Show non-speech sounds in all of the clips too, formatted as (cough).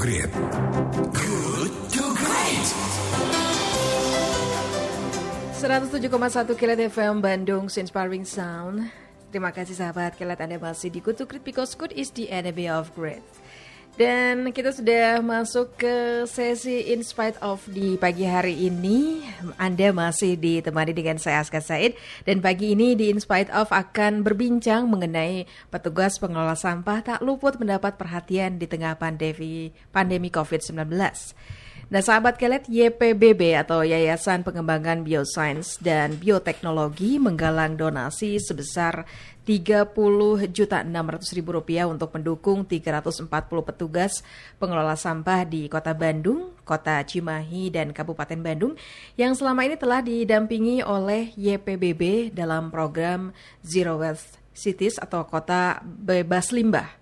Great. Good to Great. 107,1 Kilat FM Bandung Inspiring Sound. Terima kasih sahabat Kilat Anda masih di Good to Great because good is the enemy of great. Dan kita sudah masuk ke sesi In Spite of di pagi hari ini. Anda masih ditemani dengan saya Aska Said. Dan pagi ini di In Spite of akan berbincang mengenai petugas pengelola sampah tak luput mendapat perhatian di tengah pandemi, pandemi COVID-19. Nah, sahabat kelet YPBB atau Yayasan Pengembangan Biosains dan Bioteknologi menggalang donasi sebesar 30 juta 600 ribu rupiah untuk mendukung 340 petugas pengelola sampah di Kota Bandung, Kota Cimahi, dan Kabupaten Bandung yang selama ini telah didampingi oleh YPBB dalam program Zero Waste Cities atau Kota Bebas Limbah.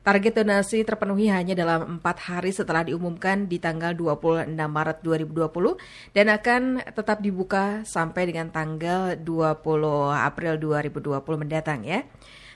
Target donasi terpenuhi hanya dalam empat hari setelah diumumkan di tanggal 26 Maret 2020 dan akan tetap dibuka sampai dengan tanggal 20 April 2020 mendatang ya.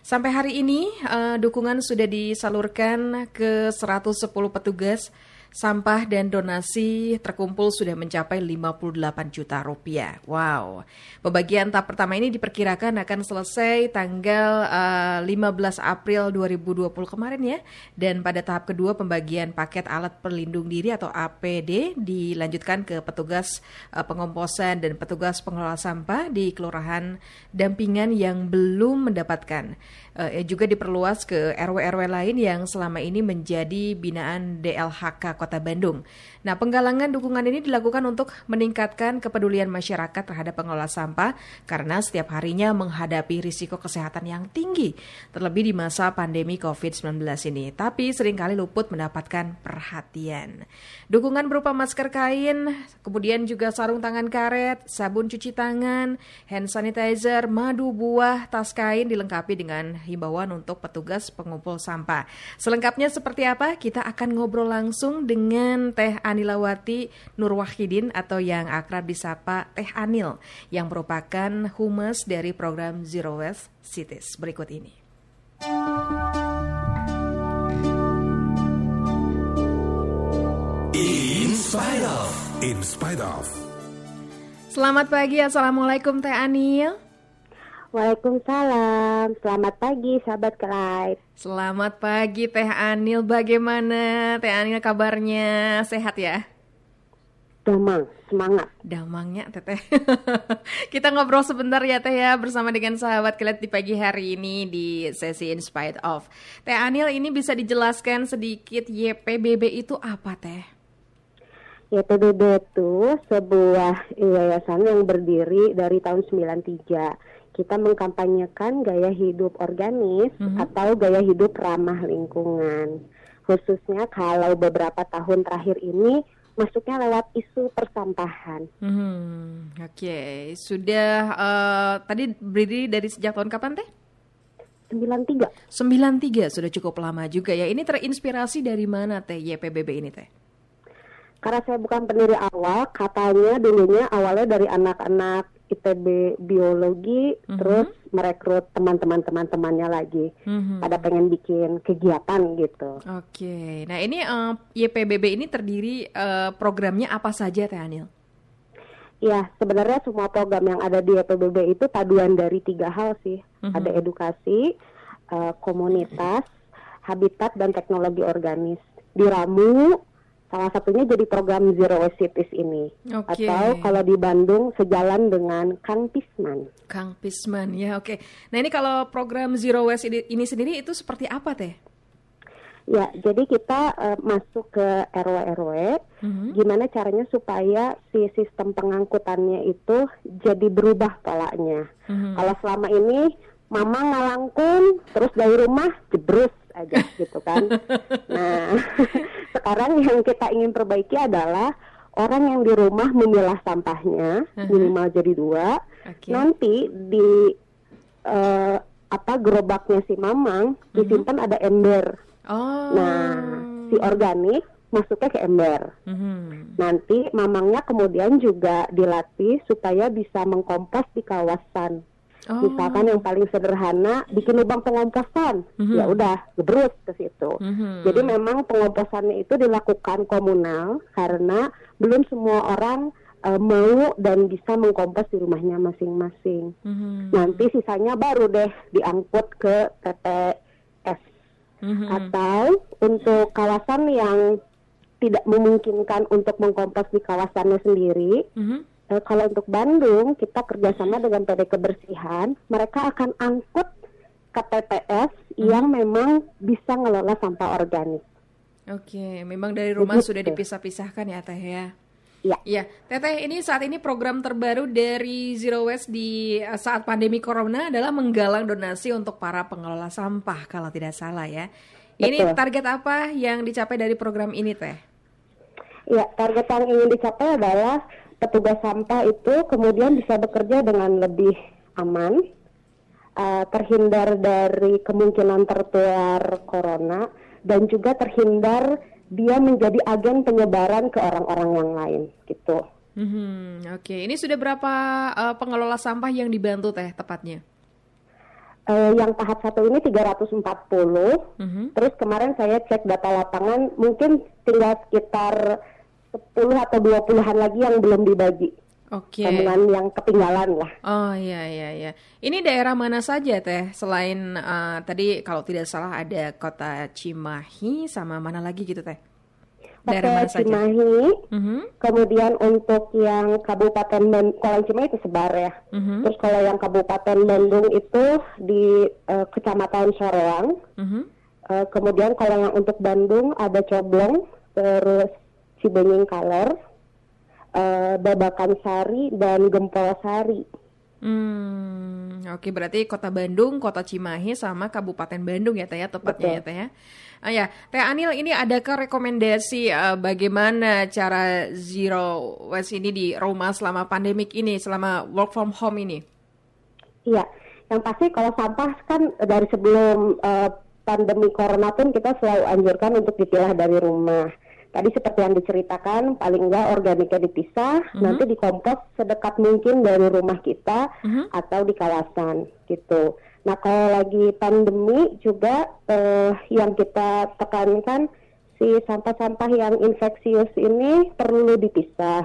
Sampai hari ini uh, dukungan sudah disalurkan ke 110 petugas sampah dan donasi terkumpul sudah mencapai 58 juta rupiah. Wow. Pembagian tahap pertama ini diperkirakan akan selesai tanggal uh, eh, 15 April 2020 kemarin ya. Dan pada tahap kedua pembagian paket alat pelindung diri atau APD dilanjutkan ke petugas uh, pengomposan dan petugas pengelola sampah di kelurahan dampingan yang belum mendapatkan uh, juga diperluas ke RW-RW lain yang selama ini menjadi binaan DLHK Kota Bandung. Nah, penggalangan dukungan ini dilakukan untuk meningkatkan kepedulian masyarakat terhadap pengelola sampah karena setiap harinya menghadapi risiko kesehatan yang tinggi, terlebih di masa pandemi COVID-19 ini. Tapi sering kali luput mendapatkan perhatian. Dukungan berupa masker kain, kemudian juga sarung tangan karet, sabun cuci tangan, hand sanitizer, madu buah, tas kain dilengkapi dengan himbauan untuk petugas pengumpul sampah. Selengkapnya seperti apa? Kita akan ngobrol langsung dengan Teh Anilawati Nurwahidin atau yang akrab disapa Teh Anil yang merupakan humas dari program Zero Waste Cities. Berikut ini. In spite of. In spite of. Selamat pagi, Assalamualaikum Teh Anil. Waalaikumsalam. Selamat pagi sahabat Kelait. Selamat pagi Teh Anil. Bagaimana Teh Anil kabarnya? Sehat ya? Damang, semangat. Damangnya Teteh. (laughs) Kita ngobrol sebentar ya Teh ya bersama dengan sahabat Kelait di pagi hari ini di sesi In Spite of. Teh Anil ini bisa dijelaskan sedikit YPBB itu apa Teh? YPBB itu sebuah yayasan yang berdiri dari tahun 93 kita mengkampanyekan gaya hidup organis mm -hmm. atau gaya hidup ramah lingkungan. Khususnya kalau beberapa tahun terakhir ini masuknya lewat isu persampahan. Hmm, Oke, okay. sudah uh, tadi berdiri dari sejak tahun kapan teh? 93. 93 sudah cukup lama juga ya. Ini terinspirasi dari mana teh YPBB ini teh? Karena saya bukan pendiri awal, katanya dulunya awalnya dari anak-anak ITB biologi mm-hmm. terus merekrut teman-teman teman-temannya lagi mm-hmm. pada pengen bikin kegiatan gitu. Oke, okay. nah ini uh, eh, YPBB ini terdiri uh, programnya apa saja Teh Anil? Ya sebenarnya semua program yang ada di YPBB itu paduan dari tiga hal sih. Mm-hmm. Ada edukasi, uh, komunitas, habitat dan teknologi organis. Diramu Salah satunya jadi program Zero Waste Cities ini. Okay. Atau kalau di Bandung sejalan dengan Kang Pisman. Kang Pisman, ya oke. Okay. Nah ini kalau program Zero Waste ini sendiri itu seperti apa teh? Ya, jadi kita uh, masuk ke RW-RW, mm-hmm. gimana caranya supaya si sistem pengangkutannya itu jadi berubah polanya. Mm-hmm. Kalau selama ini mama ngalangkun, terus dari rumah jebrus aja gitu kan. nah, (laughs) sekarang yang kita ingin perbaiki adalah orang yang di rumah memilah sampahnya uh-huh. minimal jadi dua. Okay. Nanti di uh, apa gerobaknya si mamang uh-huh. disimpan ada ember. Oh. Nah, si organik masuknya ke ember. Uh-huh. Nanti mamangnya kemudian juga dilatih supaya bisa mengkompos di kawasan Oh. Misalkan yang paling sederhana bikin lubang pengomposan, mm-hmm. ya udah gebrus ke situ. Mm-hmm. Jadi memang pengomposannya itu dilakukan komunal karena belum semua orang uh, mau dan bisa mengkompos di rumahnya masing-masing. Mm-hmm. Nanti sisanya baru deh diangkut ke TPS. Mm-hmm. Atau untuk kawasan yang tidak memungkinkan untuk mengkompos di kawasannya sendiri. Mm-hmm eh, kalau untuk Bandung kita kerjasama dengan PD Kebersihan, mereka akan angkut ke TPS hmm. yang memang bisa ngelola sampah organik. Oke, memang dari rumah Begitu. sudah dipisah-pisahkan ya Teh ya. Iya. Ya, Teteh ini saat ini program terbaru dari Zero Waste di eh, saat pandemi corona adalah menggalang donasi untuk para pengelola sampah kalau tidak salah ya. Ini Betul. target apa yang dicapai dari program ini Teh? Ya, target yang ingin dicapai adalah petugas sampah itu kemudian bisa bekerja dengan lebih aman, uh, terhindar dari kemungkinan tertular corona, dan juga terhindar dia menjadi agen penyebaran ke orang-orang yang lain, gitu. Mm-hmm, Oke, okay. ini sudah berapa uh, pengelola sampah yang dibantu teh tepatnya? Uh, yang tahap satu ini 340. Mm-hmm. Terus kemarin saya cek data lapangan, mungkin tinggal sekitar 10 atau 20-an lagi yang belum dibagi. Oke. Okay. yang ketinggalan lah. Oh iya iya iya. Ini daerah mana saja teh? Selain uh, tadi kalau tidak salah ada kota Cimahi sama mana lagi gitu teh? Daerah mana Cimahi. Uh mhm. -huh. Kemudian untuk yang Kabupaten Bandung, kalau Cimahi itu sebar ya. Uh mhm. -huh. Terus kalau yang Kabupaten Bandung itu di uh, Kecamatan Soreang. Uh -huh. uh, kemudian kalau yang untuk Bandung ada Coblong, terus Cibenying Kaler, uh, Babakan Sari dan Gempol Sari. Hmm, oke berarti Kota Bandung, Kota Cimahi sama Kabupaten Bandung ya Teh ya tepatnya Betul. ya Teh ya. Ah ya, Teh Anil ini adakah rekomendasi uh, bagaimana cara zero waste ini di rumah selama pandemik ini, selama work from home ini? Iya, yang pasti kalau sampah kan dari sebelum uh, pandemi corona pun kita selalu anjurkan untuk dipilah dari rumah tadi seperti yang diceritakan paling enggak organiknya dipisah mm -hmm. nanti dikompos sedekat mungkin dari rumah kita mm -hmm. atau di kawasan gitu nah kalau lagi pandemi juga eh, yang kita tekankan si sampah-sampah yang infeksius ini perlu dipisah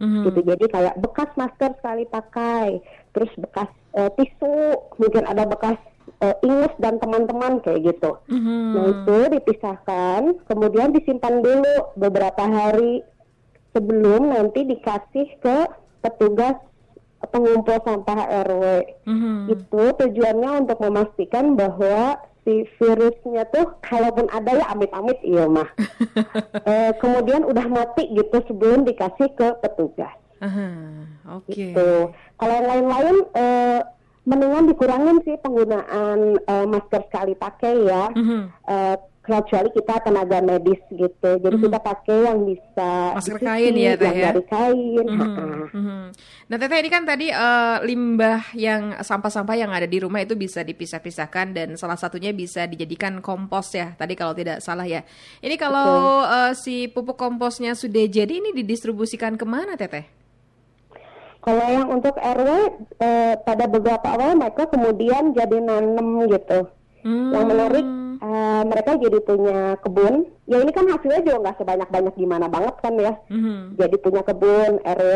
mm-hmm. gitu jadi kayak bekas masker sekali pakai terus bekas eh, tisu mungkin ada bekas uh, Ingus dan teman-teman kayak gitu. Mm-hmm. Nah itu dipisahkan, kemudian disimpan dulu beberapa hari sebelum nanti dikasih ke petugas pengumpul sampah RW. Mm-hmm. Itu tujuannya untuk memastikan bahwa si virusnya tuh kalaupun ada ya amit-amit iya mah. (laughs) e, kemudian udah mati gitu sebelum dikasih ke petugas. Uh-huh. Oke. Okay. Gitu. Kalau yang lain-lain e, mendingan dikurangin sih penggunaan uh, masker sekali pakai ya. Mm-hmm. Uh, kecuali kita tenaga medis gitu. Jadi mm-hmm. kita pakai yang bisa masker disusi, kain ya, teh ya. Dari kain. Mm-hmm. Mm-hmm. Nah, Teteh ini kan tadi uh, limbah yang sampah-sampah yang ada di rumah itu bisa dipisah-pisahkan dan salah satunya bisa dijadikan kompos ya. Tadi kalau tidak salah ya. Ini kalau uh, si pupuk komposnya sudah jadi ini didistribusikan ke mana, Teteh? Kalau yang untuk RW eh, pada beberapa awal mereka kemudian jadi nanem gitu. Hmm. Yang menarik eh, mereka jadi punya kebun. Ya ini kan hasilnya juga nggak sebanyak-banyak gimana banget kan ya. Hmm. Jadi punya kebun RW,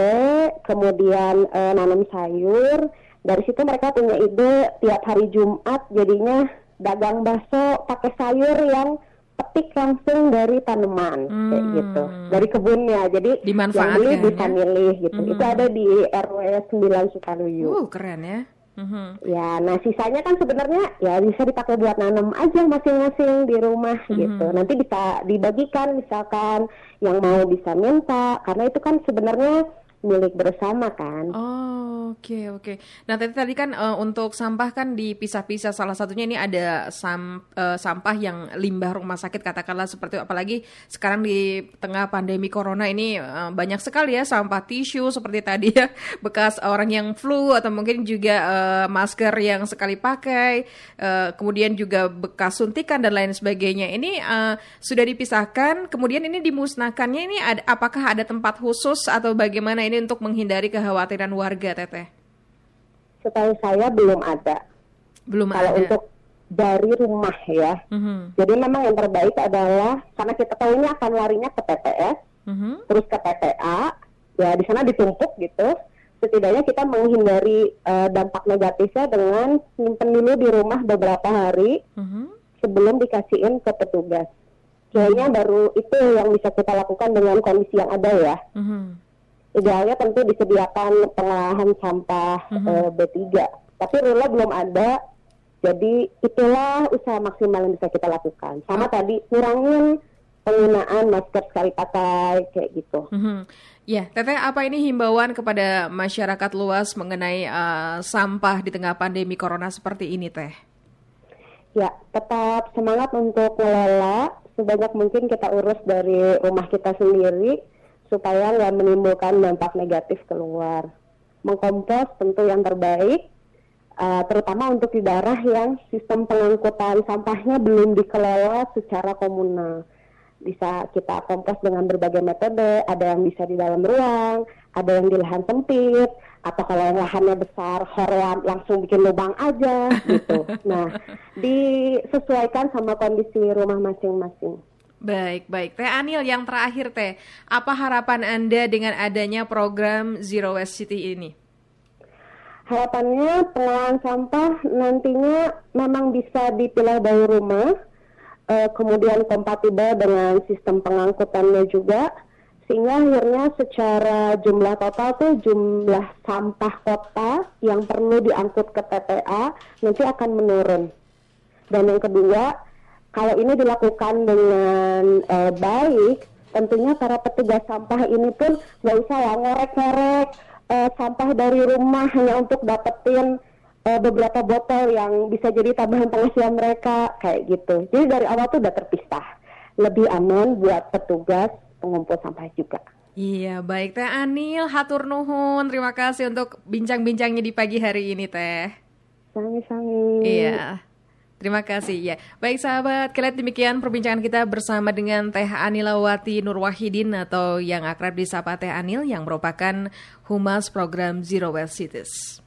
kemudian eh, nanam sayur. Dari situ mereka punya ide tiap hari Jumat jadinya dagang bakso pakai sayur yang petik langsung dari tanaman hmm. kayak gitu dari kebunnya jadi yang beli bisa ya? milih gitu hmm. itu ada di RW 9 Sukaluyu. Uh keren ya. Hmm. Ya, nah sisanya kan sebenarnya ya bisa dipakai buat nanam aja masing-masing di rumah hmm. gitu. Nanti bisa dibagikan misalkan yang mau bisa minta karena itu kan sebenarnya milik bersama kan. Oh, oke okay, oke. Okay. Nah tadi tadi kan uh, untuk sampah kan dipisah-pisah. Salah satunya ini ada sam, uh, sampah yang limbah rumah sakit katakanlah seperti apalagi sekarang di tengah pandemi corona ini uh, banyak sekali ya sampah tisu seperti tadi ya (laughs) bekas orang yang flu atau mungkin juga uh, masker yang sekali pakai, uh, kemudian juga bekas suntikan dan lain sebagainya. Ini uh, sudah dipisahkan. Kemudian ini dimusnahkannya ini ada, apakah ada tempat khusus atau bagaimana? Ini untuk menghindari kekhawatiran warga, Teteh? setahu saya belum ada. Belum Kalau ada. untuk dari rumah ya. Mhm. Jadi memang yang terbaik adalah karena kita tahu ini akan larinya ke TPS, Mhm. terus ke TPA, ya di sana ditumpuk gitu. Setidaknya kita menghindari eh, dampak negatifnya dengan simpen dulu di rumah beberapa hari Mhm. sebelum dikasihin ke petugas. Kayaknya baru itu yang bisa kita lakukan dengan kondisi yang ada ya. Mhm. Idealnya tentu disediakan pengolahan sampah Mhm. eh, B3. Tapi rula belum ada. Jadi itulah usaha maksimal yang bisa kita lakukan. Sama tadi kurangin penggunaan masker sekali pakai kayak gitu. Mhm. Ya, Teteh, apa ini himbauan kepada masyarakat luas mengenai eh, sampah di tengah pandemi corona seperti ini, Teh? Ya, tetap semangat untuk mengelola sebanyak mungkin kita urus dari rumah kita sendiri supaya nggak menimbulkan dampak negatif keluar. Mengkompos tentu yang terbaik, uh, terutama untuk di daerah yang sistem pengangkutan sampahnya belum dikelola secara komunal. Bisa kita kompos dengan berbagai metode, ada yang bisa di dalam ruang, ada yang di lahan sempit, atau kalau yang lahannya besar, horean langsung bikin lubang aja gitu. (laughs) Nah, disesuaikan sama kondisi rumah masing-masing. Baik, baik. Teh Anil, yang terakhir, Teh. Apa harapan Anda dengan adanya program Zero Waste City ini? Harapannya pengolahan sampah nantinya memang bisa dipilah dari rumah, eh, kemudian kompatibel dengan sistem pengangkutannya juga, sehingga akhirnya secara jumlah total tuh jumlah sampah kota yang perlu diangkut ke TPA nanti akan menurun. Dan yang kedua, kalau ini dilakukan dengan eh, baik, tentunya para petugas sampah ini pun nggak usah ya ngorek-ngorek eh, sampah dari rumah hanya untuk dapetin eh, beberapa botol yang bisa jadi tambahan penghasilan mereka kayak gitu. Jadi dari awal tuh udah terpisah, lebih aman buat petugas pengumpul sampah juga. Iya, baik Teh Anil, hatur nuhun. Terima kasih untuk bincang-bincangnya di pagi hari ini, Teh. Sangi-sangi. Iya. Terima kasih ya. Baik sahabat, kalian demikian perbincangan kita bersama dengan Teh Anilawati Nurwahidin atau yang akrab disapa Teh Anil yang merupakan humas program Zero Waste Cities.